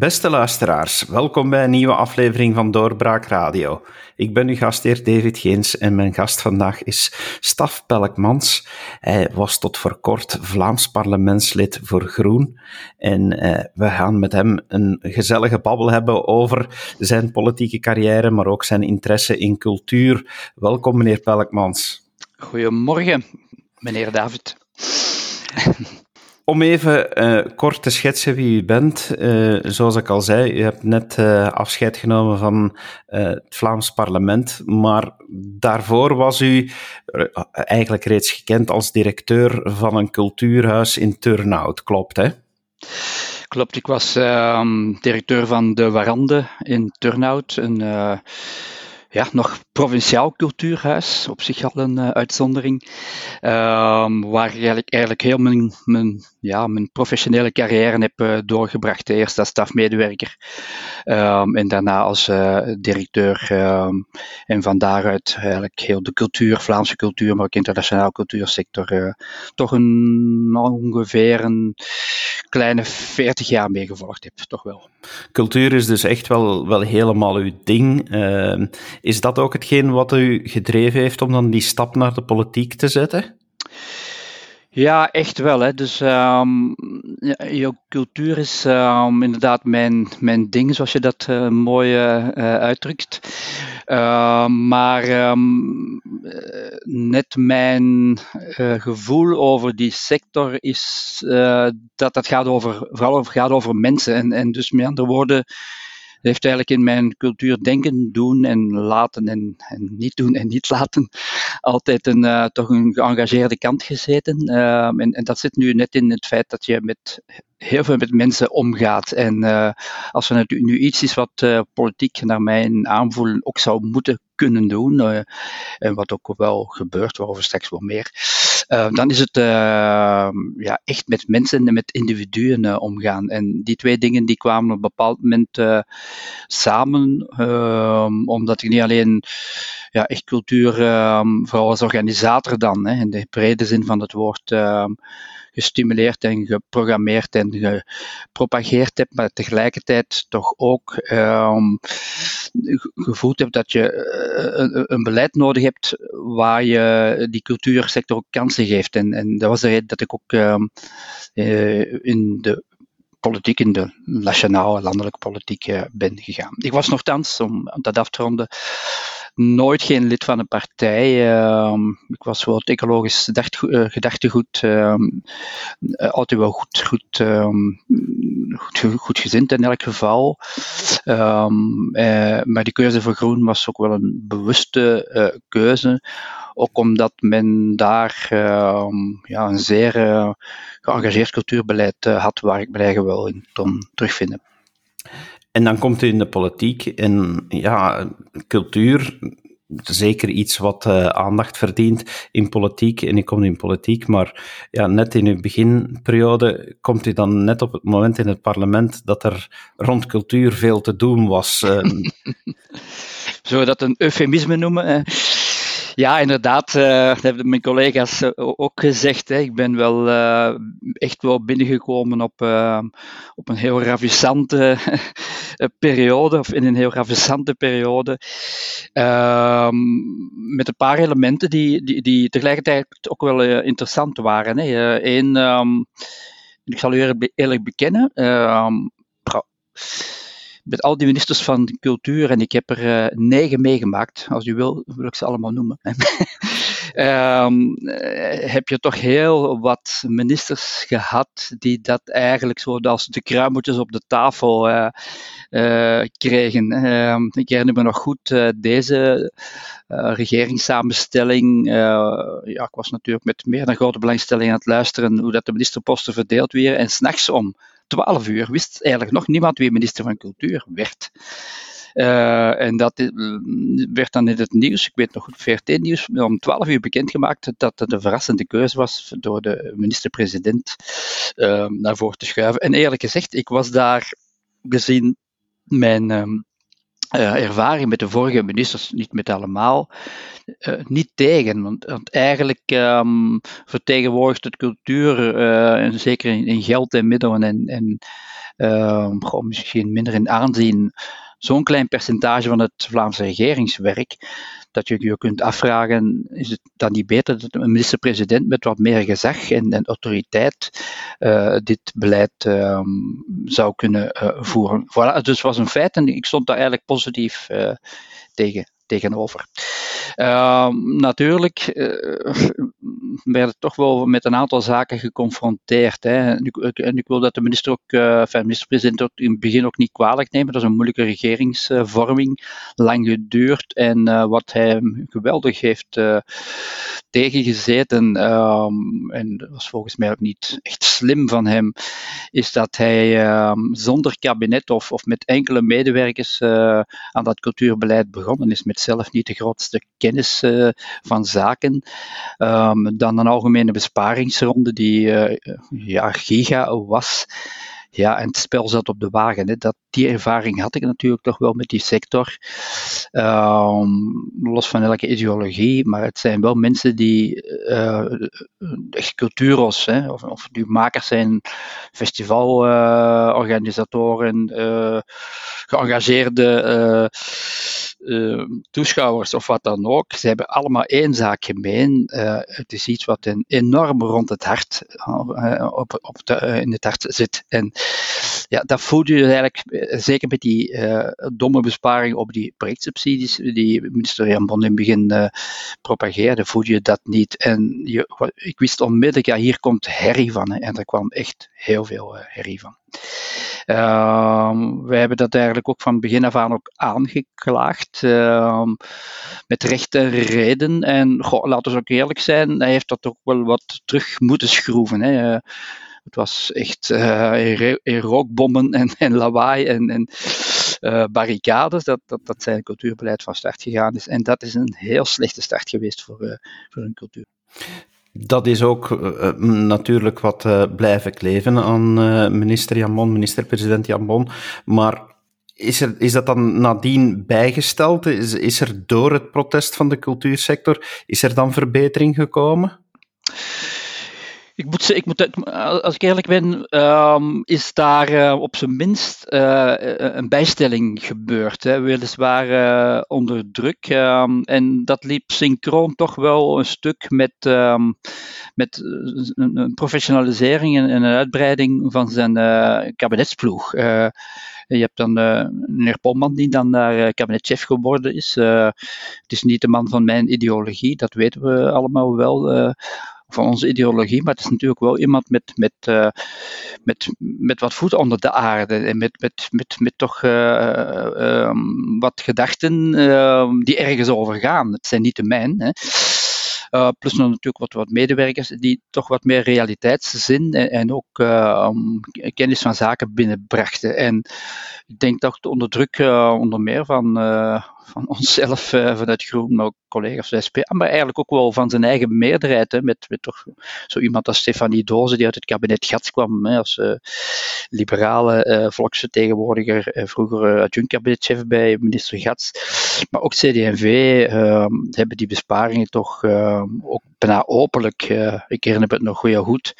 Beste luisteraars, welkom bij een nieuwe aflevering van Doorbraak Radio. Ik ben uw gastheer David Geens en mijn gast vandaag is Staf Pelkmans. Hij was tot voor kort Vlaams parlementslid voor Groen en eh, we gaan met hem een gezellige babbel hebben over zijn politieke carrière, maar ook zijn interesse in cultuur. Welkom meneer Pelkmans. Goedemorgen, meneer David. Om even uh, kort te schetsen wie u bent. Uh, zoals ik al zei, u hebt net uh, afscheid genomen van het Vlaams parlement, maar daarvoor was u eigenlijk reeds gekend als directeur van een cultuurhuis in Turnhout, klopt hè? Klopt, ik was ehm, directeur van de Warande in Turnhout, een ja, nog provinciaal cultuurhuis, op zich al een uh, uitzondering, um, waar ik eigenlijk, eigenlijk heel mijn, mijn, ja, mijn professionele carrière heb uh, doorgebracht. Eerst als stafmedewerker um, en daarna als uh, directeur. Um, en van daaruit eigenlijk heel de cultuur, Vlaamse cultuur, maar ook internationaal cultuursector, toch een, ongeveer een kleine 40 jaar meegevolgd heb, toch wel. Cultuur is dus echt wel, wel helemaal uw ding. Is dat ook hetgeen wat u gedreven heeft om dan die stap naar de politiek te zetten? Ja, echt wel. Hè. Dus um, cultuur is um, inderdaad mijn, mijn ding, zoals je dat uh, mooi uh, uitdrukt. Uh, maar net mijn gevoel over die sector is dat het gaat over, vooral over, gaat over mensen. En, en dus met andere woorden, heeft eigenlijk in mijn cultuur denken, doen en laten en, en niet doen en niet laten altijd een, uh, toch een geëngageerde kant gezeten. Uh, en, en, dat zit nu net in het feit dat je met heel veel met mensen omgaat. En uh, als er nu iets is wat politiek naar mijn aanvoelen ook zou moeten kunnen doen, en wat ook wel gebeurt, waarover straks wel meer, dan is het uh, ja, echt met mensen en met individuen uh, omgaan. En die twee dingen die kwamen op een bepaald moment samen, ehm, omdat ik niet alleen ja, echt cultuur, ehm, vooral als organisator dan, hè, in de brede zin van het woord, gestimuleerd en geprogrammeerd en gepropageerd hebt, maar tegelijkertijd toch ook um, gevoeld hebt dat je eh, een, beleid nodig hebt waar je die cultuursector ook kansen geeft. En, en dat was de reden dat ik ook um, in de politiek, in de nationale, landelijke politiek uh, ben gegaan. Ik was nogthans, om dat af te ronden, nooit geen lid van een partij. Uh, ik was wel het ecologisch eh, gedachtegoed uh, altijd wel goed, goed, um, goed, goed, gezind in elk geval. Maar die keuze voor groen was ook wel een bewuste keuze. Ook omdat men daar ja, een zeer geëngageerd cultuurbeleid had waar ik me eigenlijk wel in kon terugvinden. En dan komt u in de politiek en ja, cultuur, zeker iets wat uh, aandacht verdient in politiek. En ik kom in politiek, maar ja, net in uw beginperiode komt u dan net op het moment in het parlement dat er rond cultuur veel te doen was. Uh. Zullen we dat een eufemisme noemen? Ja, inderdaad. Uh, dat hebben mijn collega's uh, ook gezegd. Hè. Ik ben wel uh, echt wel binnengekomen op, op een heel ravissante periode, of in een heel ravissante periode. Ehm, met een paar elementen die, die, die tegelijkertijd ook wel interessant waren. Eén, um, ik zal u eerlijk bekennen. Ehm, met al die ministers van cultuur, en ik heb er uh, negen meegemaakt, als u wil, wil ik ze allemaal noemen. um, heb je toch heel wat ministers gehad die dat eigenlijk zo als de kruimeltjes op de tafel uh, kregen. Ehm, ik herinner me nog goed deze regeringssamenstelling. ja, ik was natuurlijk met meer dan grote belangstelling aan het luisteren hoe dat de ministerposten verdeeld werden. En s'nachts om 12 uur wist eigenlijk nog niemand wie minister van Cultuur werd. Uh, en dat werd dan in het nieuws, ik weet nog goed, VRT-nieuws, om 12 uur bekendgemaakt dat het een verrassende keuze was door de minister-president uh, naar voren te schuiven. En eerlijk gezegd, ik was daar gezien mijn uh, ervaring met de vorige ministers, niet met allemaal, uh, niet tegen. Want, eigenlijk um, vertegenwoordigt het cultuur, uh, en zeker in, geld en middelen en, en uh, misschien minder in aanzien. Zo'n klein percentage van het Vlaamse regeringswerk, dat je je kunt afvragen, is het dan niet beter dat een minister-president met wat meer gezag en, en autoriteit uh, dit beleid uh, zou kunnen uh, voeren? Voilà, dus het was een feit en ik stond daar eigenlijk positief tegen tegenover. Uh, natuurlijk uh, werden toch wel met een aantal zaken geconfronteerd. Hè. En, ik, ik wil dat de minister ook, uh, minister-president ook in het begin ook niet kwalijk nemen. Dat is een moeilijke regeringsvorming, lang geduurd en uh, wat hij geweldig heeft tegengezeten. Um, en dat was volgens mij ook niet echt slim van hem, is dat hij um, zonder kabinet of, of met enkele medewerkers aan dat cultuurbeleid begonnen is met zelf niet de grootste kennis uh, van zaken. Um, dan een algemene besparingsronde die uh, ja, giga was. Ja, en het spel zat op de wagen. Hè. Dat, die ervaring had ik natuurlijk toch wel met die sector. Um, los van elke ideologie, maar het zijn wel mensen die uh, echt cultuuros, hè, of, of die makers zijn, festivalorganisatoren, uh, geëngageerde uh, toeschouwers of wat dan ook, ze hebben allemaal één zaak gemeen. Uh, het is iets wat enorm rond het hart, uh, op, op de, in het hart zit. En ja, dat voel je eigenlijk, zeker met die domme besparing op die projectsubsidies, die minister Jan Bon in het begin propageerde, voel je dat niet. En je, ik wist onmiddellijk, ja, hier komt herrie van. En er kwam echt heel veel herrie van. Uh, wij hebben dat eigenlijk ook van begin af aan ook aangeklaagd, uh, met recht en reden. En laten we ook eerlijk zijn, hij heeft dat ook wel wat terug moeten schroeven. Hè. Het was echt uh, rookbommen en, en lawaai en, en uh, barricades, dat, dat, dat zijn cultuurbeleid van start gegaan is. En dat is een heel slechte start geweest voor, uh, voor een cultuur. Dat is ook uh, natuurlijk wat uh, blijven kleven aan uh, minister Jambon, minister-president Jambon. Maar is, er, is dat dan nadien bijgesteld? Is, is er door het protest van de cultuursector, is er dan verbetering gekomen? Ik moet, ik moet, als ik eerlijk ben, um, is daar uh, op zijn minst uh, een bijstelling gebeurd. Hè. Weliswaar uh, onder druk. Um, en dat liep synchroon toch wel een stuk met, um, met een professionalisering en, en, een uitbreiding van zijn kabinetsploeg. je hebt dan meneer Polman, die dan daar kabinetchef geworden is. Het is niet de man van mijn ideologie, dat weten we allemaal wel van onze ideologie, maar het is natuurlijk wel iemand met, met, uh, met, met wat voet onder de aarde en met, met, met, met toch uh, um, wat gedachten uh, die ergens over gaan. Het zijn niet de mijn. Hè. Plus nog natuurlijk wat, wat medewerkers die toch wat meer realiteitszin en, en ook um, kennis van zaken binnenbrachten. En ik denk dat onder druk onder meer van, van onszelf, vanuit Groen, maar ook collega's van SP, maar eigenlijk ook wel van zijn eigen meerderheid, hè, met, met toch zo iemand als Stefanie Doze, die uit het kabinet Gats kwam, hè, als liberale volksvertegenwoordiger, vroeger adjunct-kabinetchef bij minister Gats. Maar ook CD&V hebben die besparingen toch ook bijna openlijk, uh, ik herinner me het nog heel goed,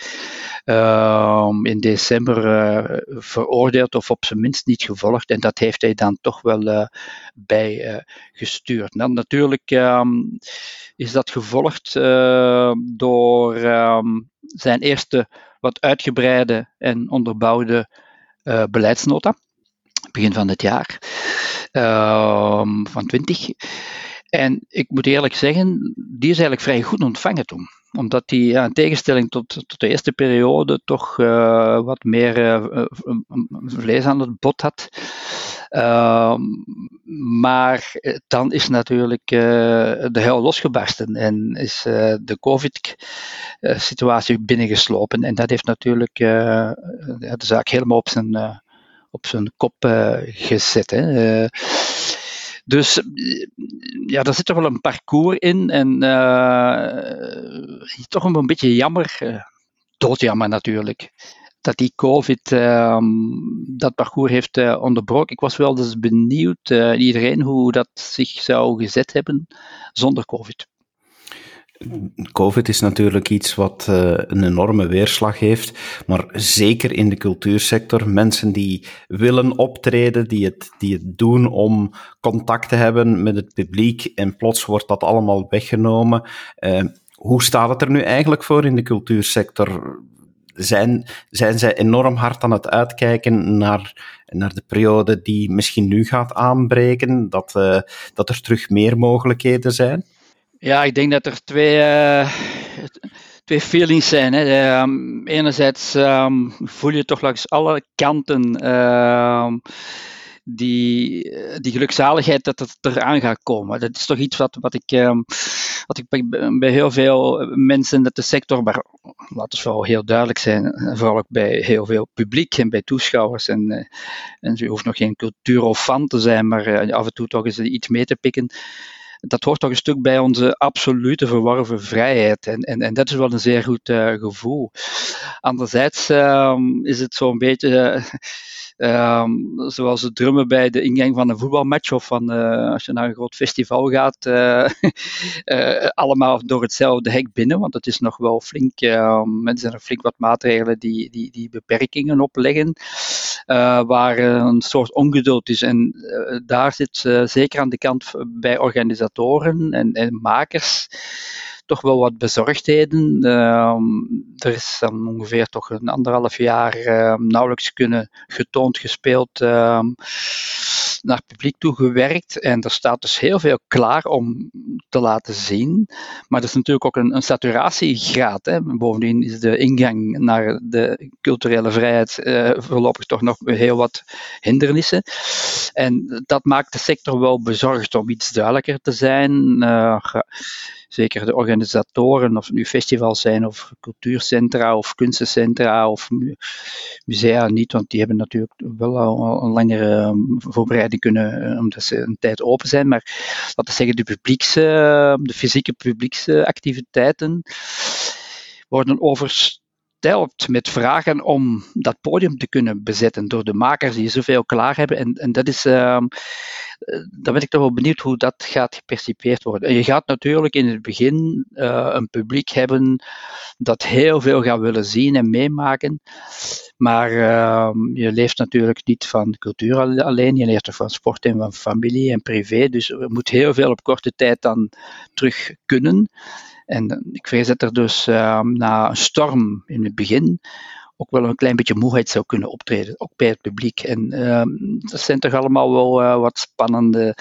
uh, in december uh, veroordeeld of op zijn minst niet gevolgd. En dat heeft hij dan toch wel bijgestuurd. Dan natuurlijk um, is dat gevolgd door um, zijn eerste wat uitgebreide en onderbouwde beleidsnota, begin van het jaar, ehm, van 20. En ik moet eerlijk zeggen, die is eigenlijk vrij goed ontvangen toen. Omdat die ja, in tegenstelling tot, tot de eerste periode toch uh, wat meer uh, vlees aan het bot had. Uh, maar dan is natuurlijk de hel losgebarsten en is de COVID-situatie binnengeslopen. En dat heeft natuurlijk de zaak helemaal op zijn, op zijn kop gezet. Hè. Dus ja, daar zit toch wel een parcours in. En uh, toch een beetje jammer, uh, doodjammer natuurlijk, dat die COVID uh, dat parcours heeft onderbroken. Ik was wel dus benieuwd, iedereen, hoe dat zich zou gezet hebben zonder COVID. COVID is natuurlijk iets wat uh, een enorme weerslag heeft, maar zeker in de cultuursector. Mensen die willen optreden, die het, die het doen om contact te hebben met het publiek en plots wordt dat allemaal weggenomen. Uh, hoe staat het er nu eigenlijk voor in de cultuursector? Zijn, zijn zij enorm hard aan het uitkijken naar, naar de periode die misschien nu gaat aanbreken? Dat, uh, dat er terug meer mogelijkheden zijn? Ja, ik denk dat er twee, uh, twee feelings zijn. Hè. Um, enerzijds um, voel je toch langs alle kanten uh, die, die gelukzaligheid dat het eraan gaat komen. Dat is toch iets wat, wat ik, wat ik bij heel veel mensen in de sector, maar laten we wel heel duidelijk zijn, vooral ook bij heel veel publiek en bij toeschouwers. En, uh, en je hoeft nog geen cultuurofan te zijn, maar af en toe toch eens iets mee te pikken dat hoort toch een stuk bij onze absolute verworven vrijheid. En, en, en dat is wel een zeer goed uh, gevoel. Anderzijds uh, is het zo'n beetje. Um, zoals het drummen bij de ingang van een voetbalmatch of van, uh, als je naar een groot festival gaat, uh, uh, allemaal door hetzelfde hek binnen, want het is nog wel flink, ehm, er zijn er flink wat maatregelen die, die, die beperkingen opleggen, waar een soort ongeduld is. En daar zit zeker aan de kant bij organisatoren en, en makers toch wel wat bezorgdheden. Ehm, er is dan ongeveer toch een anderhalf jaar ehm, nauwelijks kunnen getoond, gespeeld ehm, naar publiek toe gewerkt. En er staat dus heel veel klaar om te laten zien. Maar er is natuurlijk ook een, een saturatiegraad. Hè. Bovendien is de ingang naar de culturele vrijheid uh, voorlopig toch nog heel wat hindernissen. En dat maakt de sector wel bezorgd om iets duidelijker te zijn. Uh, zeker de organisatoren, of het nu festivals zijn, of cultuurcentra, of kunstencentra, of musea niet, want die hebben natuurlijk wel al een langere ehm, voorbereiding kunnen, eh, omdat ze een tijd open zijn. Maar laten we zeggen, de, publiekse, ehm, de fysieke publieksactiviteiten worden oversteld met vragen om dat podium te kunnen bezetten door de makers die zoveel klaar hebben. En, en dat is, uh, dan ben ik toch wel benieuwd hoe dat gaat gepercipieerd worden. En je gaat natuurlijk in het begin uh, een publiek hebben dat heel veel gaat willen zien en meemaken. Maar uh, je leeft natuurlijk niet van cultuur alleen, je leeft er van sport en van familie en privé. Dus er moet heel veel op korte tijd dan terug kunnen. En ik vrees dat er dus uh, na een storm in het begin ook wel een klein beetje moeheid zou kunnen optreden, ook bij het publiek. En uh, dat zijn toch allemaal wel uh, wat spannende,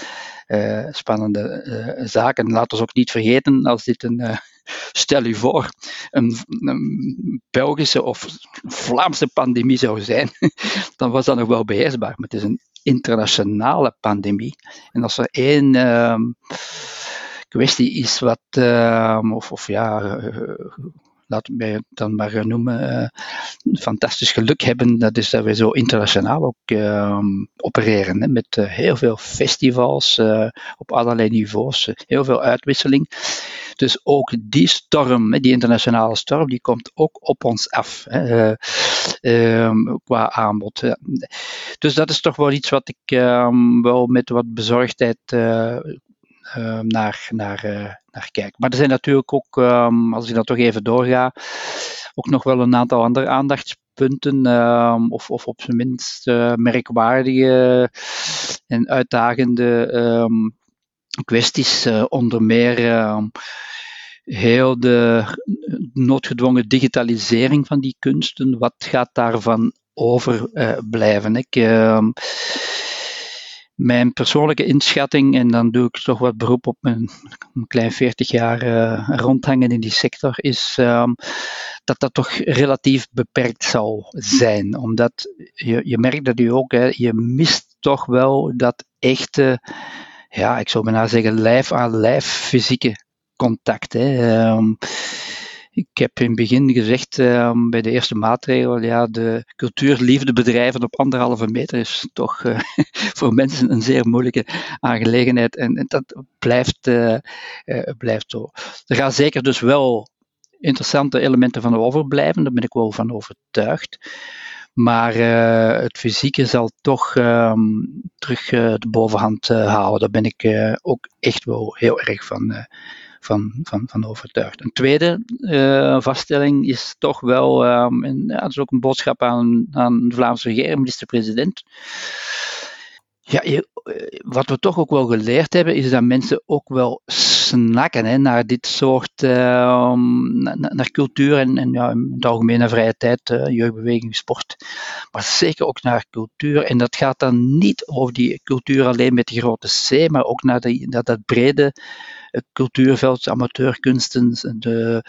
uh, spannende uh, zaken. Laten we ook niet vergeten, als dit een, stel u voor, een, een, Belgische of Vlaamse pandemie zou zijn, dan was dat nog wel beheersbaar. Maar het is een internationale pandemie. En als er één ehm, kwestie is wat, ehm, of, of ja, laten we het dan maar noemen, uh, fantastisch geluk hebben. Dat is dat we zo internationaal ook uh, opereren. Hè, met heel veel festivals op allerlei niveaus, heel veel uitwisseling. Dus ook die storm, die internationale storm, die komt ook op ons af hè, ehm, qua aanbod. Dus dat is toch wel iets wat ik ehm, wel met wat bezorgdheid naar, naar, uh, naar kijk. Maar er zijn natuurlijk ook, um, als ik dat toch even doorga, ook nog wel een aantal andere aandachtspunten, um, of, of op zijn minst uh, merkwaardige en uitdagende kwesties. onder meer heel de noodgedwongen digitalisering van die kunsten. Wat gaat daarvan overblijven? Ik mijn persoonlijke inschatting, en dan doe ik toch wat beroep op mijn klein 40 jaar uh, rondhangen in die sector, is um, dat dat toch relatief beperkt zal zijn. Omdat je, je merkt dat u ook, hè, je mist toch wel dat echte, ja, ik zou bijna zeggen, lijf aan lijf fysieke contact. Hè. Um, ik heb in het begin gezegd uh, bij de eerste maatregel, ja, de cultuurliefdebedrijven op anderhalve meter is toch uh, voor mensen een zeer moeilijke aangelegenheid. En, en dat blijft, uh, blijft zo. Er gaan zeker dus wel interessante elementen van overblijven, daar ben ik wel van overtuigd. Maar het fysieke zal toch um, terug de bovenhand houden. Daar ben ik ook echt wel heel erg van, van, van, van overtuigd. Een tweede vaststelling is toch wel, um, en dat is ook een boodschap aan, aan de Vlaamse regering, minister-president. Ja, wat we toch ook wel geleerd hebben, is dat mensen ook wel snakken hè, naar dit soort uh, naar, cultuur en, en ja, in het algemeen naar vrije tijd, uh, jeugdbeweging, sport. Maar zeker ook naar cultuur. En dat gaat dan niet over die cultuur alleen met die grote C, maar ook naar, naar dat brede uh, cultuurveld, amateurkunsten, de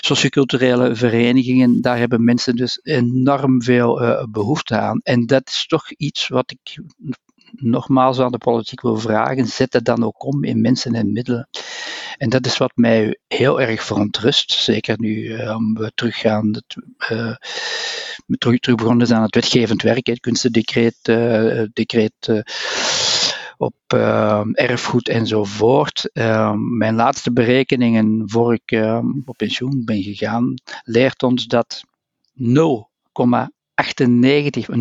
socioculturele verenigingen. Daar hebben mensen dus enorm veel uh, behoefte aan. En dat is toch iets wat ik nogmaals aan de politiek wil vragen, zet het dan ook om in mensen en middelen. En dat is wat mij heel erg verontrust, zeker nu uh, we teruggaan, het, uh, terug, terug begonnen zijn aan het wetgevend werk, het kunstendecreet, decreet op erfgoed enzovoort. mijn laatste berekeningen voor ik op pensioen ben gegaan, leert ons dat 0, 98, 0,98%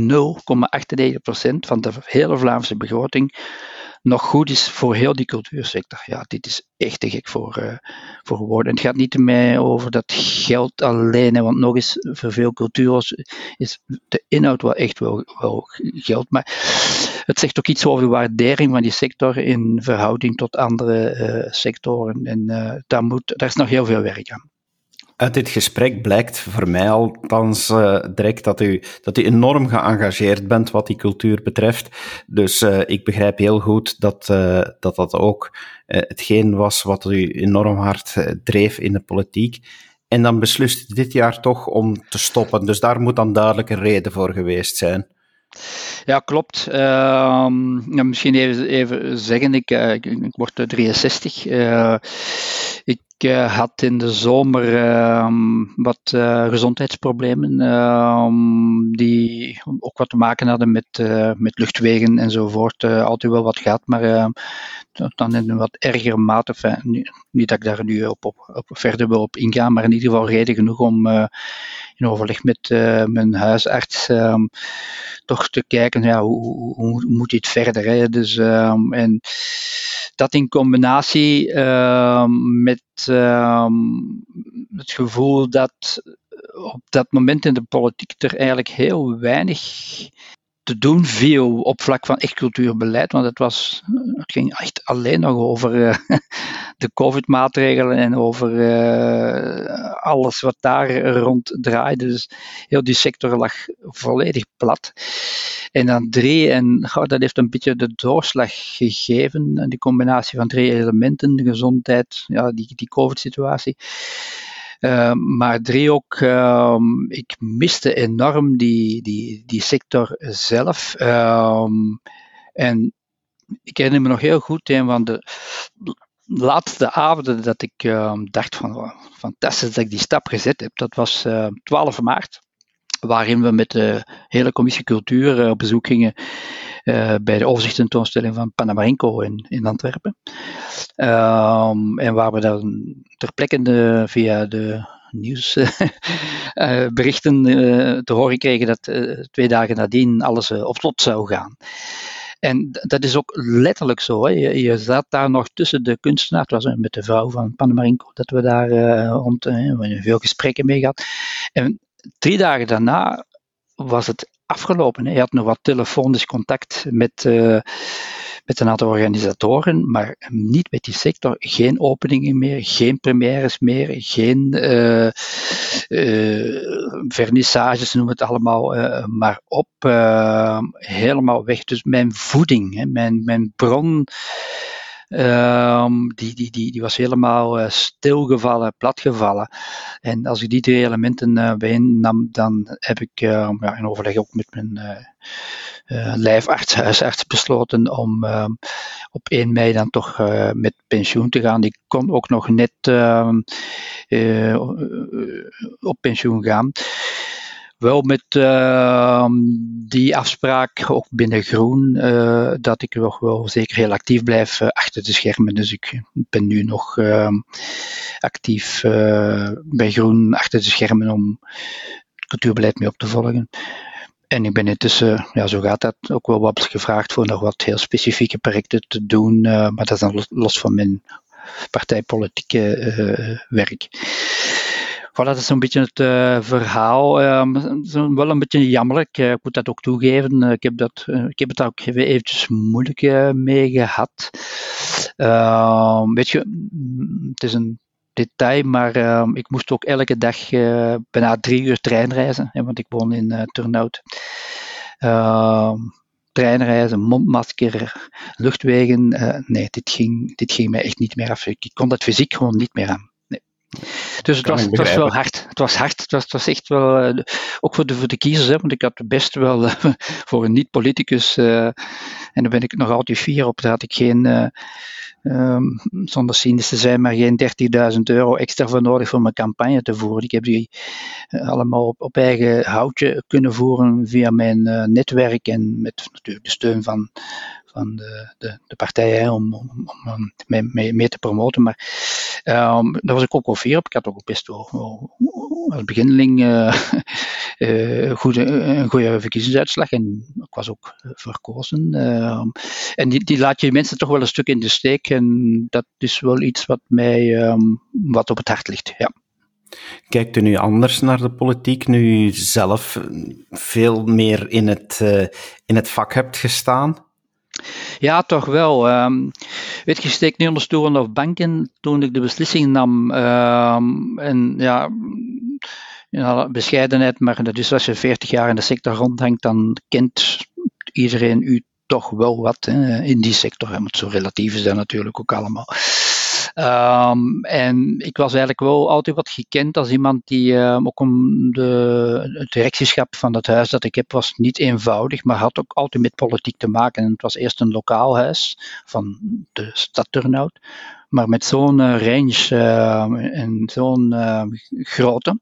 van de hele Vlaamse begroting nog goed is voor heel die cultuursector. Ja, dit is echt te gek voor, uh, voor woorden. Het gaat niet meer over dat geld alleen, want nog eens, voor veel cultuur is de inhoud wel echt wel, wel geld, maar het zegt ook iets over de waardering van die sector in verhouding tot andere uh, sectoren. En uh, daar, moet, daar is nog heel veel werk aan. Uit dit gesprek blijkt voor mij althans uh, direct dat u, dat u enorm geëngageerd bent wat die cultuur betreft. Dus uh, ik begrijp heel goed dat uh, dat, dat ook hetgeen was wat u enorm hard dreef in de politiek. En dan beslist u dit jaar toch om te stoppen. Dus daar moet dan duidelijk een reden voor geweest zijn. Ja, klopt. Uh, ja, misschien even, even zeggen, ik, ik, word 63. ik ik uh, had in de zomer uh, wat uh, gezondheidsproblemen, ehm, die ook wat te maken hadden met, eh, met luchtwegen enzovoort. altijd wel wat gaat, maar ehm, dan in een wat ergere mate. Niet dat ik daar nu op, op, verder wil op ingaan, maar in ieder geval reden genoeg om in overleg met mijn huisarts toch te kijken, ja, hoe, hoe, moet dit verder? Hè? Dus, en, dat in combinatie met uh, het gevoel dat op dat moment in de politiek er eigenlijk heel weinig te doen viel op vlak van echt cultuurbeleid, want het, was, het ging echt alleen nog over uh, de COVID-maatregelen en over uh, alles wat daar rond draaide. Dus heel die sector lag volledig plat. En dan drie, en goh, dat heeft een beetje de doorslag gegeven, die combinatie van drie elementen, de gezondheid, ja, die, die COVID-situatie. Uh, maar drie ook, uh, ik miste enorm die, die, die sector zelf. Uh, en ik herinner me nog heel goed een van de laatste avonden dat ik ehm, dacht van fantastisch dat ik die stap gezet heb. Dat was 12 maart waarin we met de hele commissie cultuur eh, op bezoek gingen uh, bij de overzichttentoonstelling van Panamarenko in, in Antwerpen. Um, en waar we dan ter plekke de, via de nieuwsberichten uh, te horen kregen dat twee dagen nadien alles op slot zou gaan. En dat is ook letterlijk zo. Hè. Je, zat daar nog tussen de kunstenaars. Was met de vrouw van Panamarenko dat we daar uh, rond uh, veel gesprekken mee gehad. En drie dagen daarna was het afgelopen. Hij had nog wat telefonisch contact met, uh, met een aantal organisatoren, maar niet met die sector. Geen openingen meer, geen premières meer, geen uh, vernissages, noem het allemaal maar op. helemaal weg. Dus mijn voeding, hè, mijn, mijn bron Um, die, die, die, die was helemaal uh, stilgevallen, platgevallen. En als ik die drie elementen uh, bijeennam, dan heb ik uh, ja, in overleg ook met mijn uh, lijfarts, huisarts besloten om ehm, op 1 mei dan toch met pensioen te gaan. Die kon ook nog net op pensioen gaan. Wel met uh, die afspraak, ook binnen Groen, uh, dat ik nog wel zeker heel actief blijf uh, achter de schermen. Dus ik ben nu nog ehm, actief eh, bij Groen achter de schermen om het cultuurbeleid mee op te volgen. En ik ben intussen, ja, zo gaat dat, ook wel wat gevraagd voor nog wat heel specifieke projecten te doen. maar dat is dan los van mijn partijpolitieke werk. Voilà, dat is zo'n beetje het uh, verhaal. Um, wel een beetje jammerlijk, uh, ik moet dat ook toegeven. Uh, ik, heb dat, ik heb het ook eventjes moeilijk mee gehad. Ehm, weet je, mm, het is een detail, maar ehm, ik moest ook elke dag bijna drie uur trein reizen, hè, want ik woon in Turnhout. treinreizen, mondmasker, luchtwegen. nee, dit ging, dit ging mij echt niet meer af. Ik kon dat fysiek gewoon niet meer aan. Dus het was, het was, wel hard. Het was hard. Het was, het was echt wel, uh, ook voor de, voor de kiezers, hè, want ik had best wel uh, voor een niet-politicus, uh, en daar ben ik nog altijd fier op, daar had ik geen, um, zonder cynisch te zijn, maar geen 30.000 euro extra voor nodig voor mijn campagne te voeren. Ik heb die allemaal op, op, eigen houtje kunnen voeren via mijn netwerk en met natuurlijk de steun van, van de, de, de partijen om, om, om mee, mee, te promoten. Maar um, daar was ik ook wel fier op. Ik had ook best wel, als beginneling uh, uh, goede, een goede verkiezingsuitslag en ik was ook verkozen. Uh, en die, die laat je mensen toch wel een stuk in de steek en dat is wel iets wat mij um, wat op het hart ligt. Ja. Kijkt u nu anders naar de politiek, nu u zelf veel meer in het, in het vak hebt gestaan? Ja, toch wel. Um, weet je, steek niet onder stoelen of banken toen ik de beslissing nam. Um, en ja, ja, bescheidenheid, maar is als je 40 jaar in de sector rondhangt, dan kent iedereen u toch wel wat hè, in die sector. Maar zo relatief is natuurlijk ook allemaal. Um, en ik was eigenlijk wel altijd wat gekend als iemand die uh, ook om de, het directieschap van het huis dat ik heb was niet eenvoudig, maar had ook altijd met politiek te maken. En het was eerst een lokaal huis van de stad Turnhout, maar met zo'n uh, range uh, en zo'n grootte.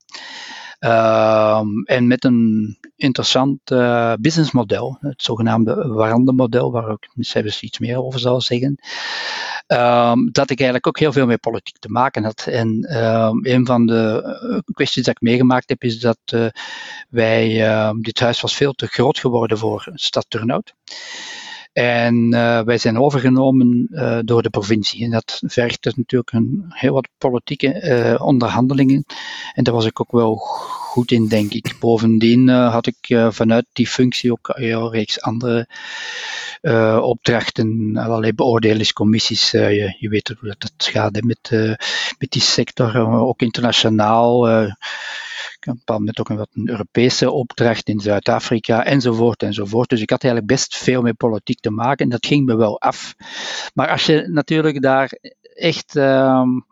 Um, en met een interessant uh, businessmodel, het zogenaamde warande-model, waar ik zelfs iets meer over zal zeggen, um, dat ik eigenlijk ook heel veel met politiek te maken had. En um, een van de uh, kwesties dat ik meegemaakt heb, is dat uh, wij, dit huis was veel te groot geworden voor stad Turnhout. En uh, wij zijn overgenomen uh, door de provincie. En dat vergt dus natuurlijk een, heel wat politieke uh, onderhandelingen. En daar was ik ook wel goed in, denk ik. Bovendien had ik vanuit die functie ook een reeks andere opdrachten, allerlei beoordelingscommissies. Je, je, weet hoe dat gaat met, met die sector, ook internationaal op een bepaald moment ook een, wat een Europese opdracht in Zuid-Afrika, enzovoort, enzovoort. Dus ik had eigenlijk best veel met politiek te maken en dat ging me wel af. Maar als je natuurlijk daar echt um,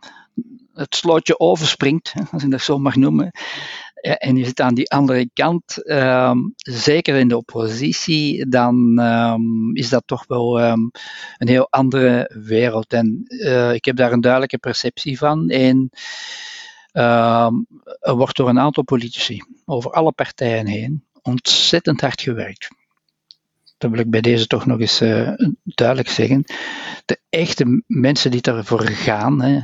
het slootje overspringt, als ik dat zo mag noemen, en je zit aan die andere kant, um, zeker in de oppositie, dan um, is dat toch wel een heel andere wereld. En uh, ik heb daar een duidelijke perceptie van. En Ehm, er wordt door een aantal politici over alle partijen heen ontzettend hard gewerkt. Dat wil ik bij deze toch nog eens uh, duidelijk zeggen. De echte mensen die ervoor gaan, hè,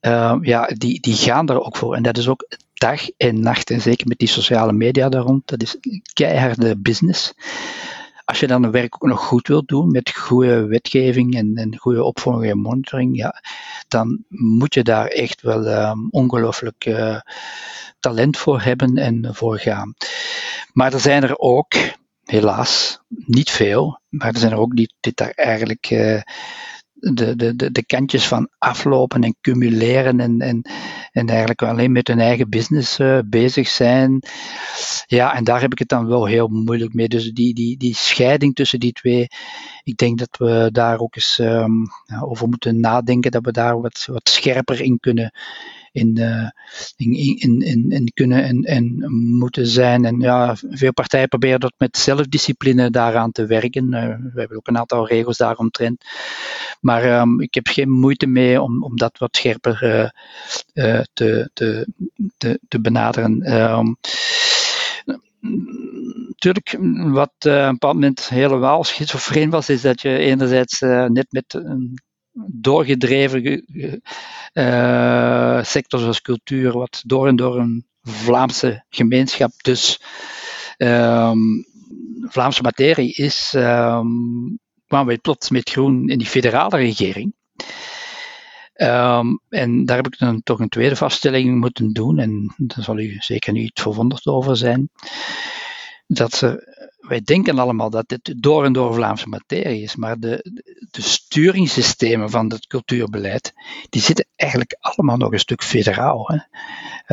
uh, ja, die, die gaan er ook voor. En dat is ook dag en nacht. En zeker met die sociale media daar rond. Dat is keiharde business als je dan een werk ook nog goed wilt doen, met goede wetgeving en, en goede opvolging en monitoring, ja, dan moet je daar echt wel um, ongelooflijk uh, talent voor hebben en voor gaan. Maar er zijn er ook, helaas, niet veel, maar er zijn er ook die dit daar eigenlijk uh, de, de, de, de kantjes van aflopen en cumuleren en, en, en eigenlijk alleen met hun eigen business uh, bezig zijn. Ja, en daar heb ik het dan wel heel moeilijk mee. Dus die, die, die scheiding tussen die twee, ik denk dat we daar ook eens um, over moeten nadenken, dat we daar wat, wat scherper in kunnen in, uh, in, in, in, in, kunnen en, en moeten zijn. En ja, veel partijen proberen dat met zelfdiscipline daaraan te werken. Uh, we hebben ook een aantal regels daaromtrent. Maar um, ik heb geen moeite mee om, om dat wat scherper uh, te, benaderen. Um, natuurlijk, wat op een bepaald moment helemaal schizofreen was, is dat je enerzijds net met een doorgedreven uh, sector zoals cultuur, wat door en door een Vlaamse gemeenschap, dus um, Vlaamse materie is, um, kwamen wij plots met groen in die federale regering. Ehm, en daar heb ik dan toch een tweede vaststelling moeten doen, en daar zal u zeker niet verwonderd over zijn. Dat ze, wij denken allemaal dat dit door en door Vlaamse materie is, maar de, de sturingssystemen van het cultuurbeleid, die zitten eigenlijk allemaal nog een stuk federaal. Hè.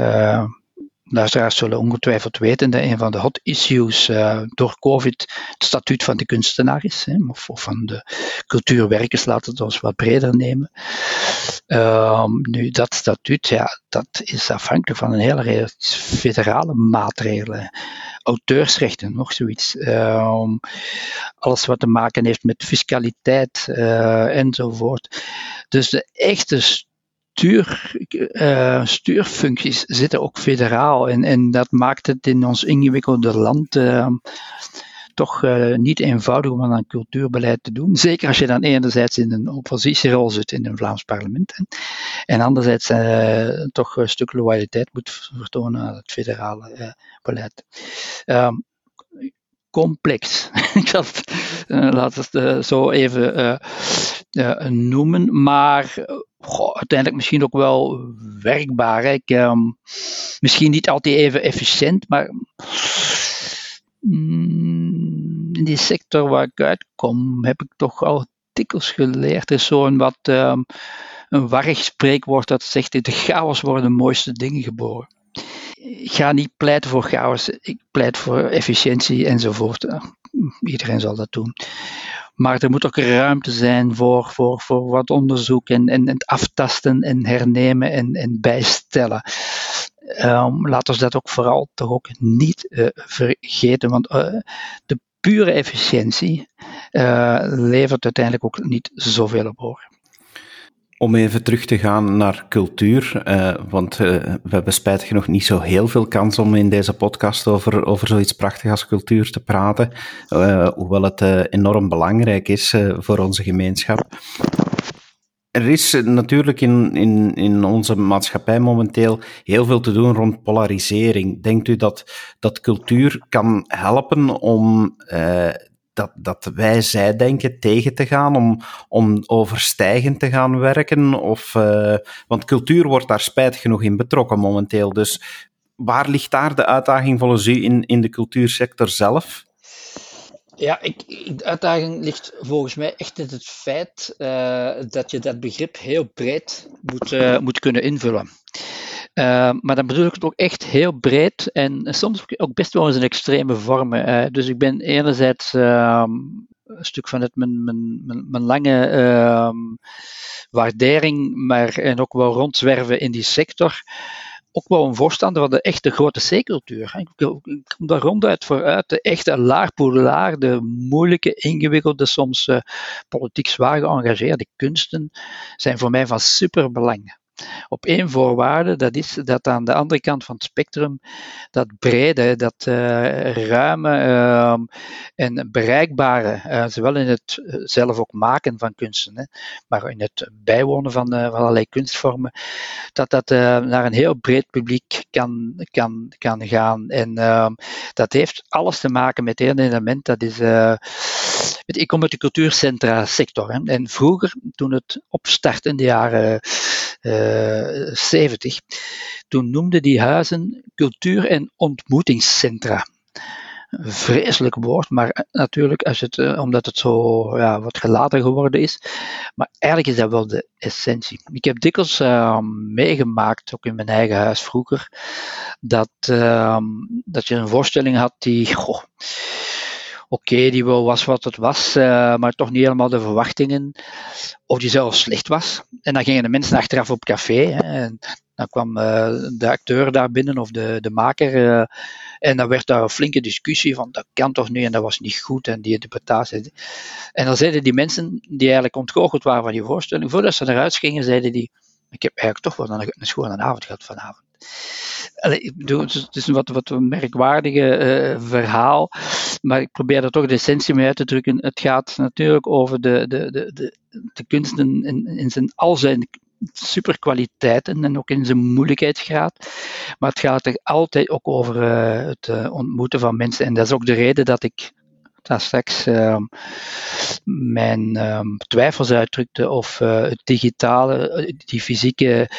Uh, luisteraars zullen ongetwijfeld weten dat een van de hot issues uh, door COVID het statuut van de kunstenaar is, hè, of, van de cultuurwerkers, laten we het wat breder nemen. Um, nu, dat statuut, ja, dat is afhankelijk van een hele reeks federale maatregelen. Auteursrechten, nog zoiets. Um, alles wat te maken heeft met fiscaliteit uh, enzovoort. Dus de echte stuur, uh, stuurfuncties zitten ook federaal. En, en dat maakt het in ons ingewikkelde land uh, toch uh, niet eenvoudig om aan cultuurbeleid te doen. Zeker als je dan enerzijds in een oppositierol zit in een Vlaams parlement. En anderzijds toch een stuk loyaliteit moet vertonen aan het federale beleid. Um, complex. Ik zal het, uh, laat het zo even noemen. Maar goh, uiteindelijk misschien ook wel werkbaar. Ik, um, misschien niet altijd even efficiënt, maar mm, in die sector waar ik uitkom, heb ik toch al dikwijls geleerd. Er is zo'n wat um, een warrig spreekwoord dat zegt: in de chaos worden de mooiste dingen geboren. Ik ga niet pleiten voor chaos, ik pleit voor efficiëntie enzovoort. Iedereen zal dat doen. Maar er moet ook ruimte zijn voor, voor, voor wat onderzoek en, en, en aftasten en hernemen en, en bijstellen. Um, laten we dat ook vooral toch ook niet uh, vergeten, want uh, de pure efficiëntie uh, levert uiteindelijk ook niet zoveel op hoor. Om even terug te gaan naar cultuur, uh, want uh, we hebben spijtig genoeg niet zo heel veel kans om in deze podcast over, over zoiets prachtig als cultuur te praten, uh, hoewel het enorm belangrijk is voor onze gemeenschap. Er is natuurlijk in, in, in onze maatschappij momenteel heel veel te doen rond polarisering. Denkt u dat, dat cultuur kan helpen om dat, dat wij zij denken tegen te gaan, om, om overstijgend te gaan werken? Of, uh, want cultuur wordt daar spijtig genoeg in betrokken momenteel. Dus waar ligt daar de uitdaging volgens u in, in de cultuursector zelf? Ja, ik, de uitdaging ligt volgens mij echt in het feit uh, dat je dat begrip heel breed moet, uh, moet kunnen invullen. Uh, maar dan bedoel ik het ook echt heel breed en soms ook best wel eens in extreme vormen. Uh, dus ik ben enerzijds uh, een stuk van het, mijn, mijn, mijn, lange ehm, waardering, maar en ook wel rondzwerven in die sector ook wel een voorstander van de echte grote C-cultuur. Ik kom daar ronduit vooruit. De echte laarpoelaar, de moeilijke, ingewikkelde, soms uh, politiek zwaar geëngageerde kunsten zijn voor mij van superbelang op één voorwaarde, dat is dat aan de andere kant van het spectrum dat brede, dat uh, ruime uh, en bereikbare, uh, zowel in het eh, zelf ook maken van kunsten, hè, maar in het bijwonen van, van allerlei kunstvormen, dat dat naar een heel breed publiek kan, kan, kan gaan. En ehm, dat heeft alles te maken met één element, dat is ik kom uit de cultuurcentra sector. Hè. En vroeger, toen het opstartte in de jaren uh, 70, toen noemden die huizen cultuur- en ontmoetingscentra. Vreselijk woord, maar natuurlijk, als het, uh, omdat het zo ja, wat gelaten geworden is. Maar eigenlijk is dat wel de essentie. Ik heb dikwijls uh, meegemaakt, ook in mijn eigen huis vroeger, dat, uh, dat je een voorstelling had die. Goh, oké, die wel was wat het was, uh, maar toch niet helemaal de verwachtingen. Of die zelfs slecht was. En dan gingen de mensen achteraf op café. Hè, en dan kwam uh, de acteur daar binnen of de, de maker. Uh, en dan werd daar een flinke discussie van dat kan toch niet en dat was niet goed en die interpretatie. En dan zeiden die mensen die eigenlijk ontgoocheld waren van die voorstelling, voordat ze eruit gingen, zeiden die: Ik heb eigenlijk toch wel een, een schone avond gehad vanavond. Het is een wat, wat merkwaardige uh, verhaal, maar ik probeer er toch de essentie mee uit te drukken. Het gaat natuurlijk over de, de, de, de, kunsten in, in zijn, al zijn superkwaliteiten en ook in zijn moeilijkheidsgraad. Maar het gaat er altijd ook over uh, het uh, ontmoeten van mensen. En dat is ook de reden dat ik daar straks ehm, mijn ehm, twijfels uitdrukte of uh, het digitale, die fysieke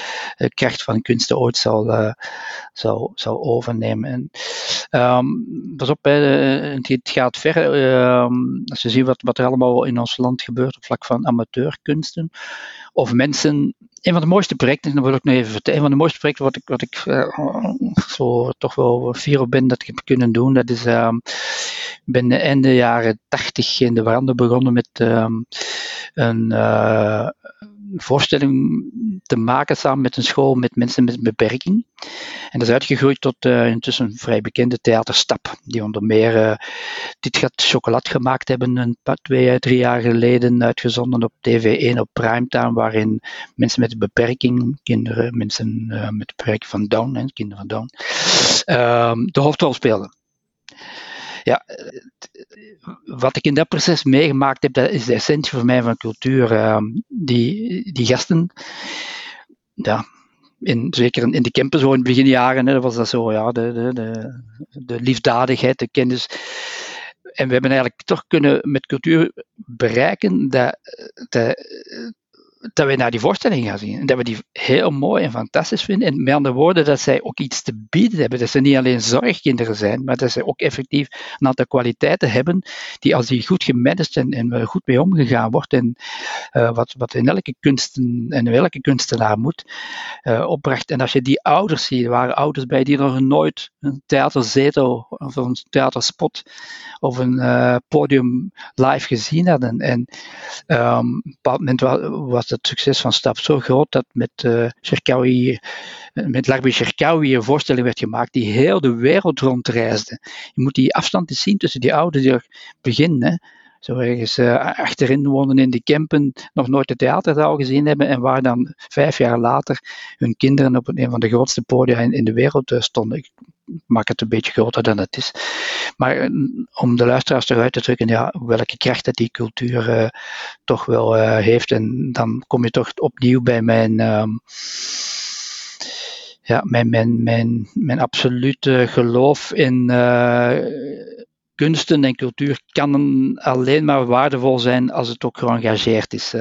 kracht van kunsten ooit zal, zal, zal overnemen. En, pas op, het gaat ver. als je ziet wat, wat er allemaal in ons land gebeurt op vlak van amateurkunsten, of mensen. Een van de mooiste projecten, dat wil ik nog even vertellen, een van de mooiste projecten wat ik, wat ik uh, zo toch wel fier op ben dat ik heb kunnen doen, dat is, uh, ben einde jaren tachtig in de veranda begonnen met uh, een uh, voorstelling te maken samen met een school met mensen met een beperking. En dat is uitgegroeid tot uh, intussen een vrij bekende theaterstap, die onder meer uh, dit gaat chocolade gemaakt hebben een paar, twee, drie jaar geleden, uitgezonden op TV1 op primetime, waarin mensen met een beperking, kinderen, mensen met een beperking van Down, kinderen van Down, ehm, de hoofdrol speelden ja, wat ik in dat proces meegemaakt heb, dat is de essentie voor mij van cultuur. Ehm, die, die gasten, ja, in, zeker in de campen zo in het beginjaren, hè, was dat zo, ja, de, de, de, de liefdadigheid, de kennis. En we hebben eigenlijk toch kunnen met cultuur bereiken dat, dat, dat wij naar die voorstelling gaan zien. En dat we die heel mooi en fantastisch vinden. En met andere woorden, dat zij ook iets te bieden hebben. Dat ze niet alleen zorgkinderen zijn, maar dat ze ook effectief een aantal kwaliteiten hebben die als die goed gemanaged en, en goed mee omgegaan wordt en uh, wat, wat in elke kunsten en in elke kunstenaar moet, uh, opbracht. En als je die ouders ziet, er waren ouders bij die nog nooit een theaterzetel of een theaterspot of een uh, podium live gezien hadden. En um, op een bepaald moment was het succes van Stap zo groot dat met uh, met Larbi Sherkawi een voorstelling werd gemaakt die heel de wereld rondreisde. Je moet die afstand eens zien tussen die ouders die er beginnen. Zo ergens uh, achterin wonen in de Kempen, nog nooit de theaterzaal gezien hebben en waar dan vijf jaar later hun kinderen op een van de grootste podia in, de wereld uh, stonden. Ik maak het een beetje groter dan het is. Maar eh, om de luisteraars eruit te drukken, ja, welke kracht dat die cultuur toch wel heeft. En dan kom je toch opnieuw bij mijn. Um, ja, mijn, mijn, mijn, mijn absolute geloof in kunsten en cultuur kan alleen maar waardevol zijn als het ook geëngageerd is.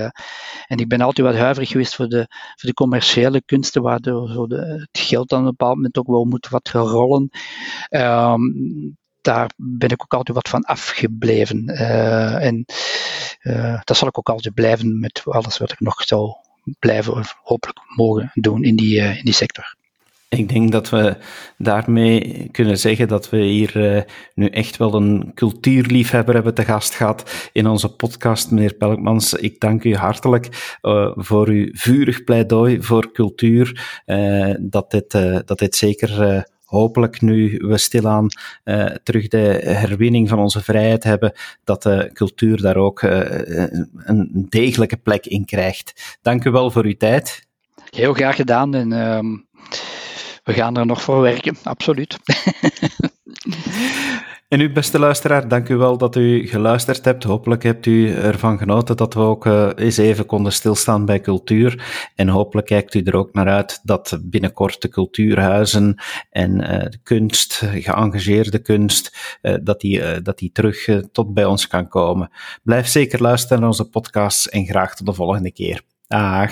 En ik ben altijd wat huiverig geweest voor de, voor de commerciële kunsten, waardoor de, het geld dan op een bepaald moment ook wel moet wat gaan rollen. Um, daar ben ik ook altijd wat van afgebleven. Uh, en uh, dat zal ik ook altijd blijven met alles wat ik nog zal blijven hopelijk mogen doen in die, in die sector. Ik denk dat we daarmee kunnen zeggen dat we hier uh, nu echt wel een cultuurliefhebber hebben te gast gehad in onze podcast, meneer Pelkmans. Ik dank u hartelijk uh, voor uw vurig pleidooi voor cultuur, uh, dat, dit, dat dit zeker hopelijk nu we stilaan terug de herwinning van onze vrijheid hebben, dat de cultuur daar ook een degelijke plek in krijgt. Dank u wel voor uw tijd. Heel graag gedaan en uh, we gaan er nog voor werken, absoluut. En u, beste luisteraar, dank u wel dat u geluisterd hebt. Hopelijk hebt u ervan genoten dat we ook uh, eens even konden stilstaan bij cultuur. En hopelijk kijkt u er ook naar uit dat binnenkort de cultuurhuizen en uh, de kunst, geëngageerde kunst, uh, dat, die, dat die terug tot bij ons kan komen. Blijf zeker luisteren naar onze podcasts en graag tot de volgende keer. Dag.